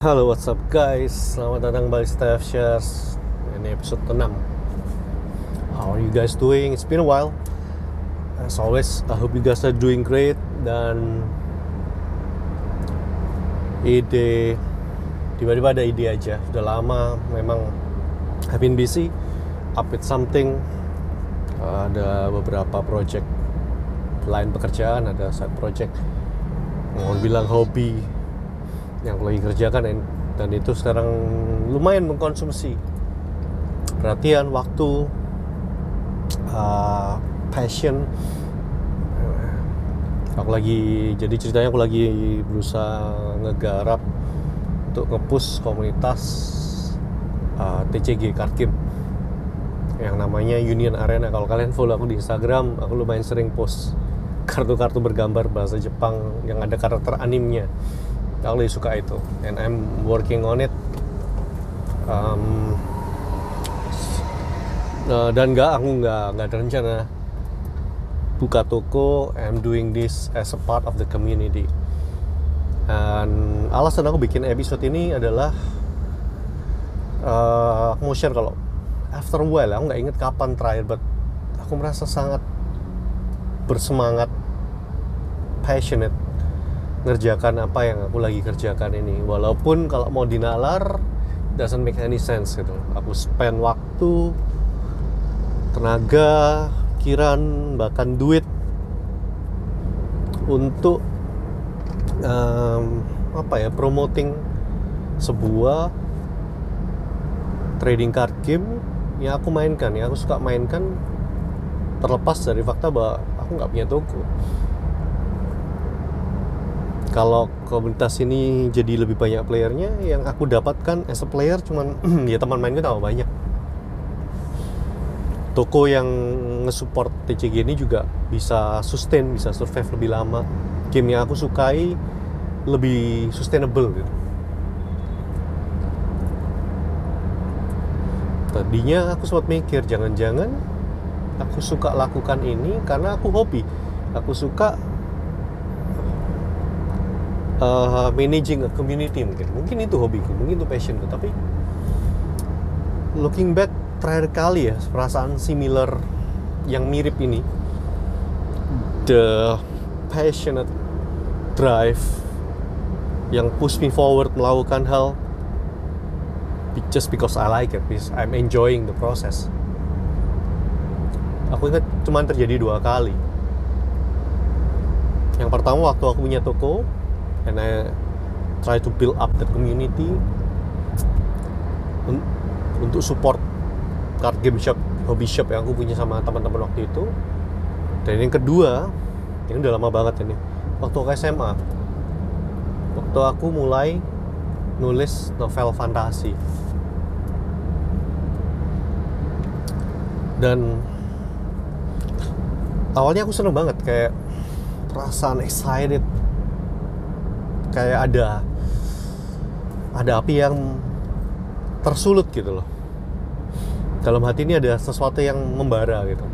Halo what's up guys? Selamat datang balik Staff Shares. Ini episode 6 How are you guys doing? It's been a while. As always I hope you guys are doing great. Dan Ide Tiba-tiba ada ide aja. Sudah lama memang I've been busy Up with something. Ada beberapa project Lain pekerjaan Ada side project. Mau bilang hobi yang aku lagi kerjakan dan, itu sekarang lumayan mengkonsumsi perhatian waktu uh, passion. Aku lagi jadi ceritanya aku lagi berusaha ngegarap untuk ngepush komunitas uh, TCG game. Yang namanya Union Arena. Kalau kalian follow aku di Instagram aku lumayan sering post kartu-kartu bergambar bahasa Jepang yang ada karakter animnya aku lebih suka itu. And I'm working on it. Um, uh, dan nggak aku nggak nggak ada rencana buka toko I'm doing this as a part of the community. Dan alasan aku bikin episode ini adalah uh, mau share kalau after a while aku nggak inget kapan terakhir but aku merasa sangat bersemangat passionate ngerjakan apa yang aku lagi kerjakan ini. Walaupun kalau mau dinalar doesn't make any sense gitu. Aku spend waktu tenaga pikiran bahkan duit untuk um, apa ya promoting sebuah trading card game yang aku mainkan. Ya aku suka mainkan terlepas dari fakta bahwa aku nggak punya toko kalau komunitas ini jadi lebih banyak playernya yang aku dapatkan as a player cuman ya teman main gue tambah banyak. Toko yang nge-support TCG ini juga bisa sustain bisa survive lebih lama. Game yang aku sukai lebih sustainable gitu. Tadinya aku sempat mikir jangan-jangan aku suka lakukan ini karena aku hobi. Aku suka uh, managing a community mungkin. Mungkin itu hobiku mungkin itu passionku. Tapi looking back terakhir kali ya perasaan similar yang mirip ini the passionate drive yang push me forward melakukan hal just because I like it because I'm enjoying the process. Aku ingat cuma terjadi dua kali. Yang pertama waktu aku punya toko and I try to build up the community untuk support card game shop hobby shop yang aku punya sama teman-teman waktu itu. Dan yang kedua ini udah lama banget ini waktu aku SMA waktu aku mulai nulis novel fantasi. Dan awalnya aku seneng banget kayak perasaan excited kayak ada ada api yang tersulut gitu loh. Dalam hati ini ada sesuatu yang membara gitu.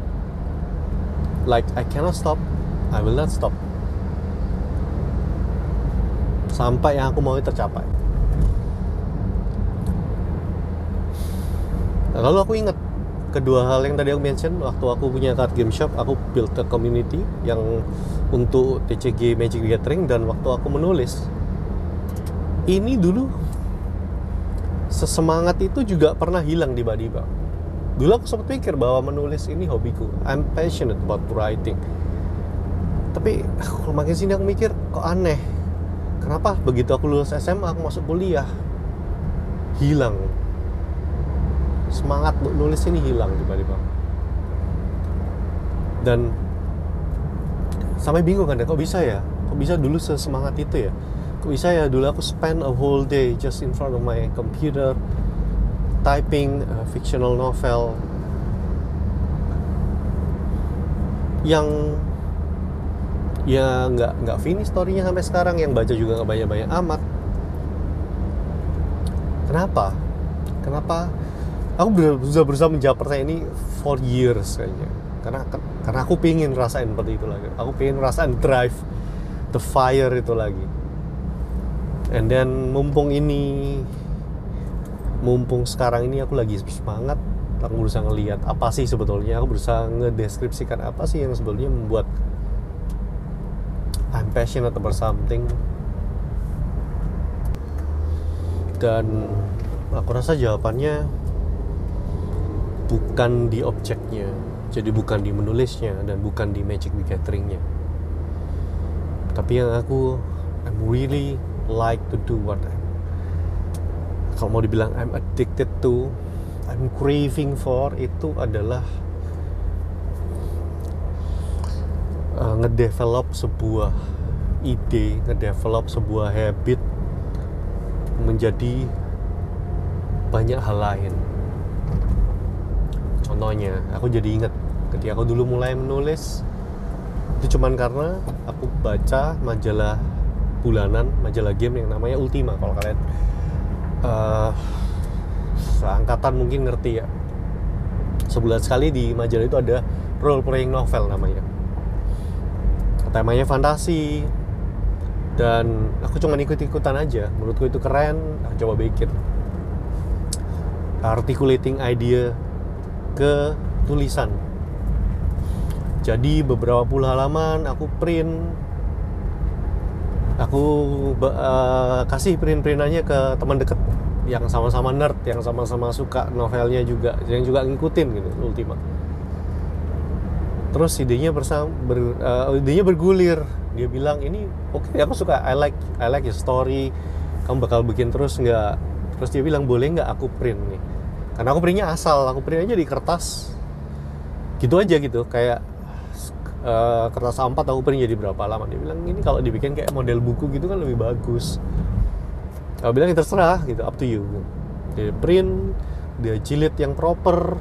Like I cannot stop I will not stop. Sampai yang aku mau tercapai. Lalu aku ingat kedua hal yang tadi aku mention waktu aku punya card game shop aku build a community yang untuk TCG Magic the Gathering dan waktu aku menulis ini dulu sesemangat itu juga pernah hilang tiba-tiba. Dulu aku sempat pikir bahwa menulis ini hobiku. I'm passionate about writing. Tapi kalau makin sini aku mikir kok aneh? Kenapa begitu aku lulus SMA aku masuk kuliah hilang semangat nulis ini hilang tiba-tiba. Dan sampai bingung kan kok bisa ya? Kok bisa dulu sesemangat itu ya? Kok bisa ya dulu aku spend a whole day just in front of my computer typing a fictional novel yang ya nggak nggak finish storynya sampai sekarang yang baca juga nggak banyak banyak amat. Kenapa? Kenapa aku sudah berusaha menjawab pertanyaan ini for years kayaknya. Karena karena aku pengen rasain seperti itu lagi. Aku pengen rasain drive the fire itu lagi. And then mumpung ini mumpung sekarang ini aku lagi semangat aku berusaha ngelihat apa sih sebetulnya. Aku berusaha ngedeskripsikan apa sih yang sebetulnya membuat I'm passionate about something. Dan aku rasa jawabannya bukan di objeknya jadi bukan di menulisnya dan bukan di magic the gatheringnya tapi yang aku I'm really like to do what I'm kalau mau dibilang I'm addicted to I'm craving for itu adalah uh, ngedevelop sebuah ide, ngedevelop sebuah habit menjadi banyak hal lain. Contohnya, aku jadi ingat ketika aku dulu mulai menulis itu cuman karena aku baca majalah bulanan, majalah game yang namanya Ultima kalau kalian uh, seangkatan mungkin ngerti ya. Sebulan sekali di majalah itu ada role playing novel namanya. Temanya fantasi, dan aku cuma ikut-ikutan aja. Menurutku itu keren. Aku coba bikin. Articulating idea ke tulisan. Jadi beberapa puluh halaman aku print. Aku uh, kasih print-printannya ke teman deket yang sama-sama nerd yang sama-sama suka novelnya juga yang juga ngikutin gitu Ultima terus idenya bersama ber, uh, idenya bergulir. Dia bilang ini oke okay, aku suka. I like I like your story. Kamu bakal bikin terus nggak? Terus dia bilang boleh nggak aku print nih karena aku printnya asal aku print aja di kertas. Gitu aja gitu kayak uh, kertas A4 aku print jadi berapa lama? Dia bilang ini kalau dibikin kayak model buku gitu kan lebih bagus. Aku bilang ya terserah gitu up to you. Dia print dia jilid yang proper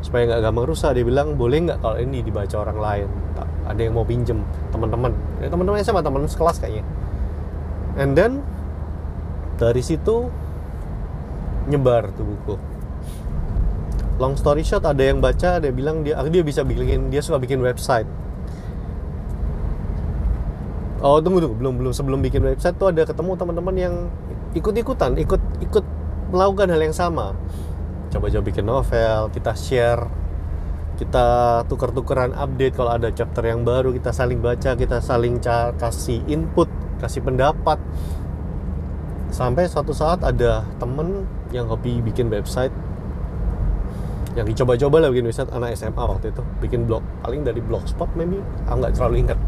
supaya nggak gampang rusak. Dia bilang boleh nggak kalau ini dibaca orang lain? Ada yang mau pinjem teman-teman. Ya, teman-teman sama teman sekelas kayaknya. And then dari situ nyebar tuh buku long story short ada yang baca dia bilang dia dia bisa bikin dia suka bikin website. Oh tunggu tunggu. Belum belum. Sebelum bikin website tuh ada ketemu teman-teman yang ikut-ikutan ikut ikut melakukan hal yang sama. Coba-coba bikin novel kita share kita tuker-tukeran update kalau ada chapter yang baru kita saling baca kita saling kasih input kasih pendapat. Sampai suatu saat ada temen yang hobi bikin website yang dicoba-coba lah bikin website anak SMA waktu itu. Bikin blog. Paling dari blogspot maybe aku nggak terlalu ingat.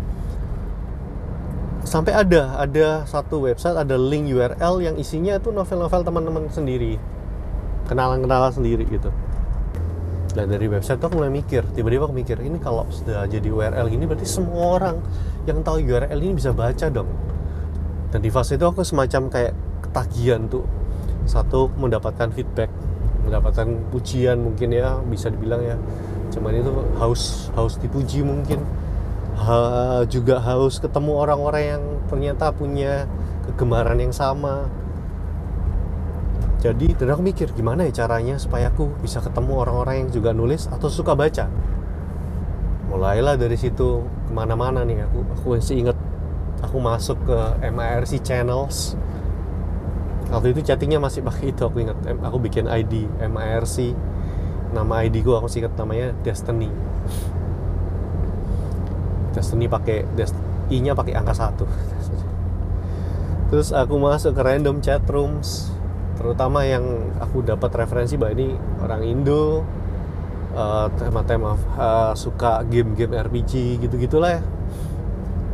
Sampai ada ada satu website ada link URL yang isinya itu novel-novel teman-teman sendiri. Kenalan-kenalan sendiri gitu. Dan dari website tuh aku mulai mikir. Tiba-tiba aku mikir ini kalau sudah jadi URL gini berarti semua orang yang tahu URL ini bisa baca dong. Dan di fase itu aku semacam kayak ketagihan tuh. Satu mendapatkan feedback mendapatkan pujian mungkin ya bisa dibilang ya. Cuman itu haus haus dipuji mungkin. Ha, juga haus ketemu orang-orang yang ternyata punya kegemaran yang sama. Jadi dan aku mikir gimana ya caranya supaya aku bisa ketemu orang-orang yang juga nulis atau suka baca? Mulailah dari situ ke mana-mana nih aku. Aku masih inget aku masuk ke MIRC channels waktu itu chattingnya masih pakai itu aku inget aku bikin ID MIRC nama ID gua aku ingat namanya Destiny. Destiny pakai Dest I nya pakai angka satu. Terus aku masuk ke random chat rooms. Terutama yang aku dapat referensi bahwa ini orang Indo uh, tema-tema uh, suka game-game RPG gitu-gitulah ya.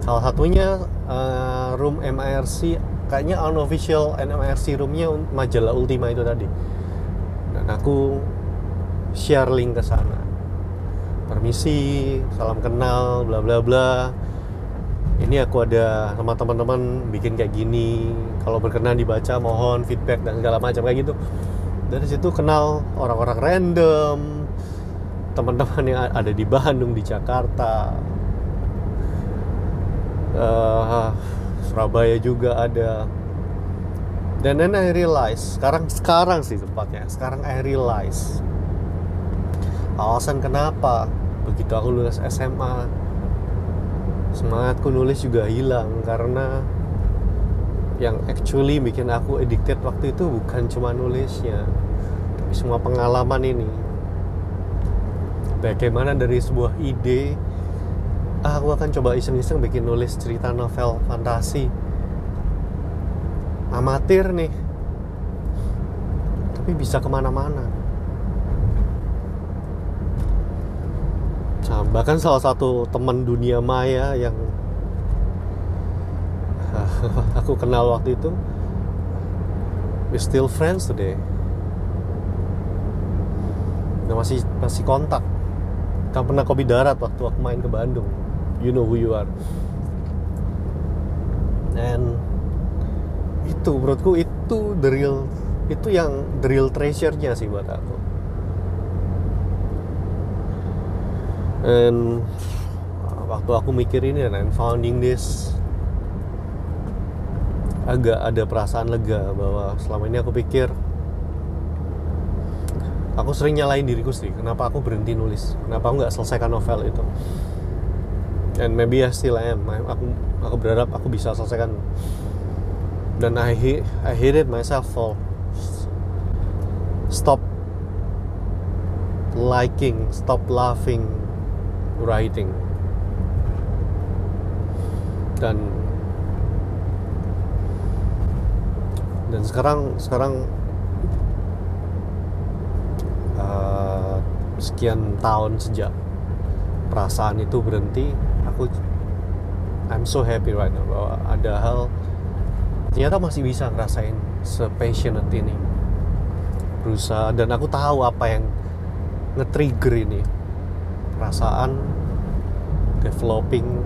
Salah satunya uh, room MIRC kayaknya unofficial MIRC roomnya majalah Ultima itu tadi. Dan aku share link ke sana. Permisi salam kenal bla bla bla. Ini aku ada sama teman-teman bikin kayak gini. Kalau berkenan dibaca mohon feedback dan segala macam kayak gitu. Dari situ kenal orang-orang random. Teman-teman yang ada di Bandung di Jakarta. Uh, Surabaya juga ada. Dan then I realize sekarang sekarang sih tempatnya sekarang I realize alasan kenapa begitu aku lulus SMA semangatku nulis juga hilang karena yang actually bikin aku addicted waktu itu bukan cuma nulisnya tapi semua pengalaman ini. Bagaimana dari sebuah ide ah, aku akan coba iseng-iseng bikin nulis cerita novel fantasi. Amatir nih. Tapi bisa ke mana-mana. Nah, bahkan salah satu teman dunia maya yang aku kenal waktu itu we still friends today. Nah, masih masih kontak. Kan pernah kopi darat waktu aku main ke Bandung you know who you are. And itu menurutku itu the real itu yang the real treasure-nya sih buat aku. And waktu aku mikir ini dan founding this agak ada perasaan lega bahwa selama ini aku pikir aku sering nyalain diriku sendiri kenapa aku berhenti nulis? Kenapa aku nggak selesaikan novel itu and maybe I still am. Aku aku berharap aku bisa selesaikan. Dan I hate I myself for stop liking stop laughing writing. Dan dan sekarang sekarang uh, sekian tahun sejak perasaan itu berhenti aku I'm so happy right now bahwa ada hal ternyata masih bisa ngerasain sepassionate ini. Berusaha dan aku tahu apa yang nge-trigger ini. Perasaan developing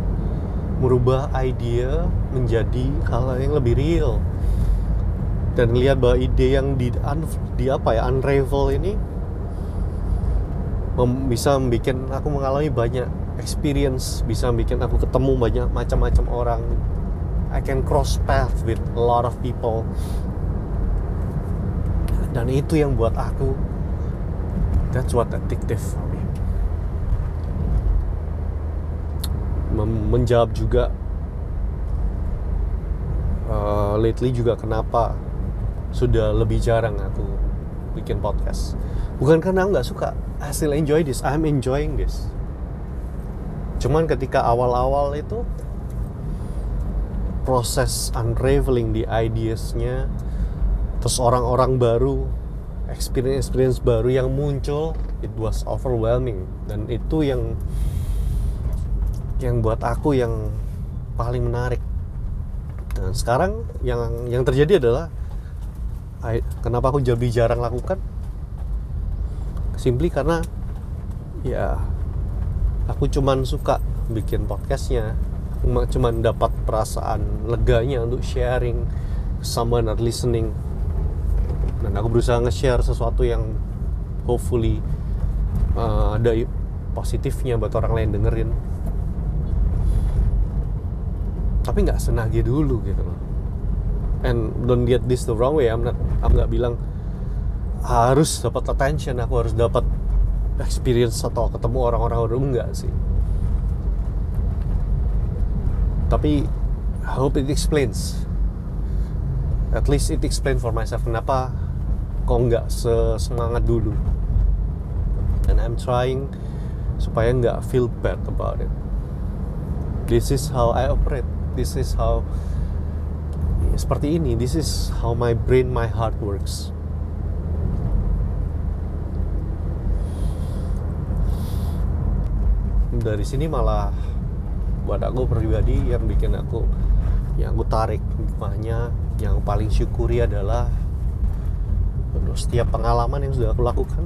merubah idea menjadi hal yang lebih real. Dan lihat bahwa ide yang di, un, di apa ya unravel ini mem, bisa membuat aku mengalami banyak experience bisa bikin aku ketemu banyak macam-macam orang. I can cross path with a lot of people. Dan itu yang buat aku that's what addictive for me. Mem menjawab juga uh, lately juga kenapa sudah lebih jarang aku bikin podcast. Bukan karena aku nggak suka I still enjoy this. I'm enjoying this cuman ketika awal-awal itu proses unraveling di ideasnya terus orang-orang baru experience-experience baru yang muncul it was overwhelming. Dan itu yang yang buat aku yang paling menarik. Dan sekarang yang yang terjadi adalah kenapa aku jadi jarang lakukan? Simply karena ya aku cuman suka bikin podcastnya. Cuman dapat perasaan leganya untuk sharing someone are listening. Dan aku berusaha nge-share sesuatu yang hopefully uh, ada positifnya buat orang lain dengerin. Tapi nggak senagi dulu gitu loh. And don't get this the wrong way I'm not I'm nggak bilang harus dapat attention aku harus dapat experience atau ketemu orang-orang baru enggak sih. Tapi I hope it explains. At least it explain for myself kenapa kok nggak semangat dulu. And I'm trying supaya nggak feel bad about it. This is how I operate. This is how seperti ini. This is how my brain my heart works dari sini malah buat aku pribadi yang bikin aku yang aku tarik hikmahnya yang paling syukuri adalah setiap pengalaman yang sudah aku lakukan.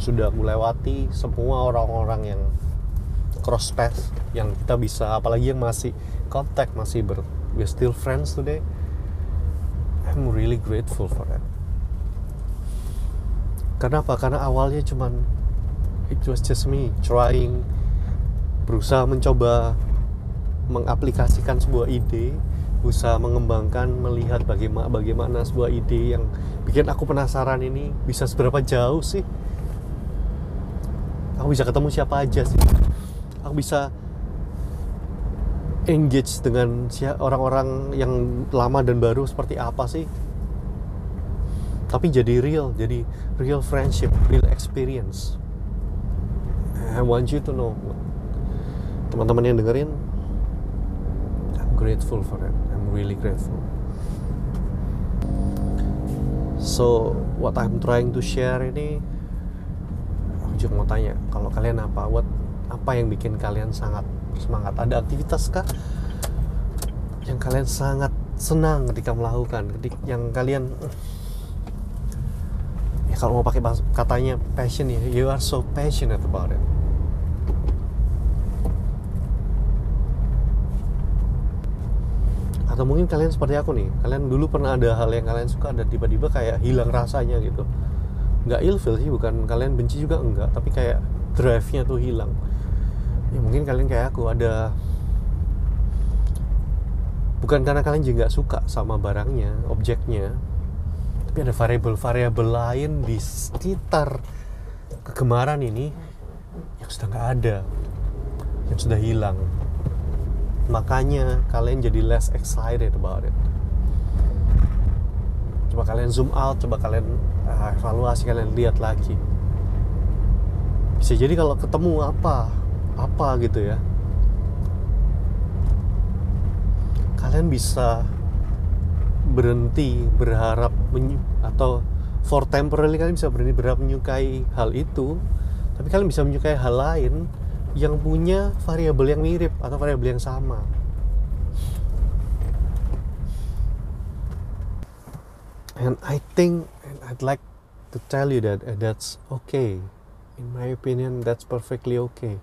Sudah aku lewati semua orang-orang yang cross path yang kita bisa apalagi yang masih kontak masih ber we're still friends today. I'm really grateful for that. Kenapa? Karena awalnya cuman it was just me trying berusaha mencoba mengaplikasikan sebuah ide usaha mengembangkan melihat bagaimana bagaimana sebuah ide yang bikin aku penasaran ini bisa seberapa jauh sih? Aku bisa ketemu siapa aja sih? Aku bisa engage dengan orang-orang yang lama dan baru seperti apa sih? Tapi jadi real jadi real friendship real experience. I want you to know teman-teman yang dengerin? I'm grateful for it. I'm really grateful. So what I'm trying to share ini aku juga mau tanya kalau kalian apa what apa yang bikin kalian sangat semangat ada aktivitas kah yang kalian sangat senang ketika melakukan? Ketika yang kalian ya kalau mau pakai katanya passion ya you are so passionate about it atau mungkin kalian seperti aku nih kalian dulu pernah ada hal yang kalian suka dan tiba-tiba kayak hilang rasanya gitu. Nggak ilfil sih bukan kalian benci juga enggak tapi kayak drive-nya tuh hilang. Ya mungkin kalian kayak aku ada bukan karena kalian juga nggak suka sama barangnya objeknya tapi ada variabel-variabel lain di sekitar kegemaran ini yang sudah nggak ada yang sudah hilang makanya kalian jadi less excited about it. Coba kalian zoom out coba kalian uh, evaluasi kalian lihat lagi. Bisa jadi kalau ketemu apa apa gitu ya. Kalian bisa berhenti berharap atau for temporarily kalian bisa berhenti berharap menyukai hal itu. Tapi kalian bisa menyukai hal lain yang punya variabel yang mirip atau variabel yang sama. And I think and I'd like to tell you that that's okay. In my opinion that's perfectly okay.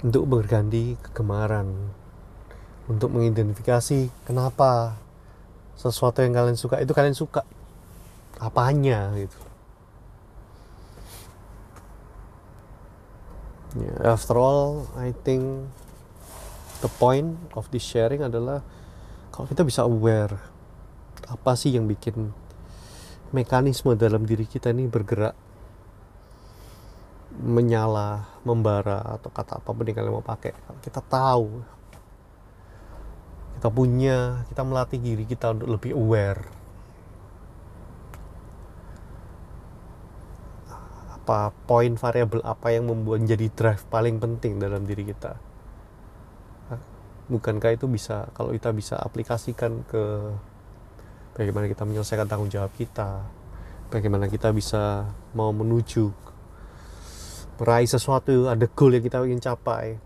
Untuk berganti kegemaran untuk mengidentifikasi kenapa sesuatu yang kalian suka itu kalian suka. Apanya gitu yeah, after all I think the point of this sharing adalah kalau kita bisa aware apa sih yang bikin mekanisme dalam diri kita ini bergerak menyala, membara atau kata apa yang kalian mau pakai. Kita tahu, kita punya, kita melatih diri kita untuk lebih aware. Apa poin variabel apa yang membuat jadi drive paling penting dalam diri kita? Bukankah itu bisa kalau kita bisa aplikasikan ke bagaimana kita menyelesaikan tanggung jawab kita, bagaimana kita bisa mau menuju meraih sesuatu ada goal yang kita ingin capai?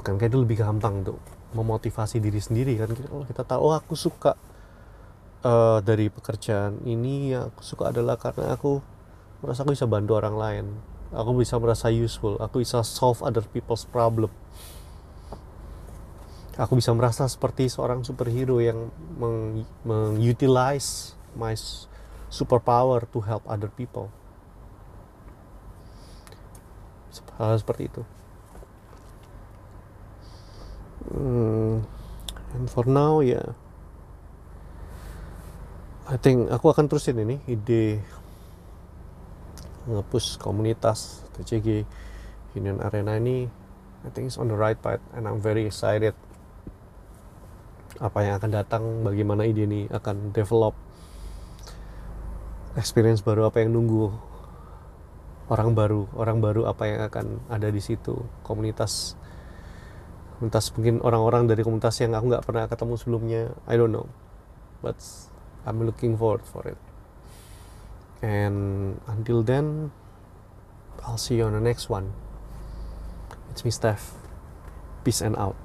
Bukan kayak itu lebih gampang untuk memotivasi diri sendiri kan? Kalau kita tahu oh aku suka uh, dari pekerjaan ini yang aku suka adalah karena aku merasa aku bisa bantu orang lain. Aku bisa merasa useful. Aku bisa solve other people's problem. Aku bisa merasa seperti seorang superhero yang mengutilize meng my superpower to help other people. -hal seperti itu. Hmm, and for now ya yeah, I think aku akan terusin ini ide ngepus komunitas TCG Union Arena ini I think it's on the right path and I'm very excited apa yang akan datang bagaimana ide ini akan develop experience baru apa yang nunggu orang baru orang baru apa yang akan ada di situ komunitas komunitas mungkin orang-orang dari komunitas yang aku nggak pernah ketemu sebelumnya I don't know but I'm looking forward for it. And until then I'll see you on the next one. It's me Steph. Peace and out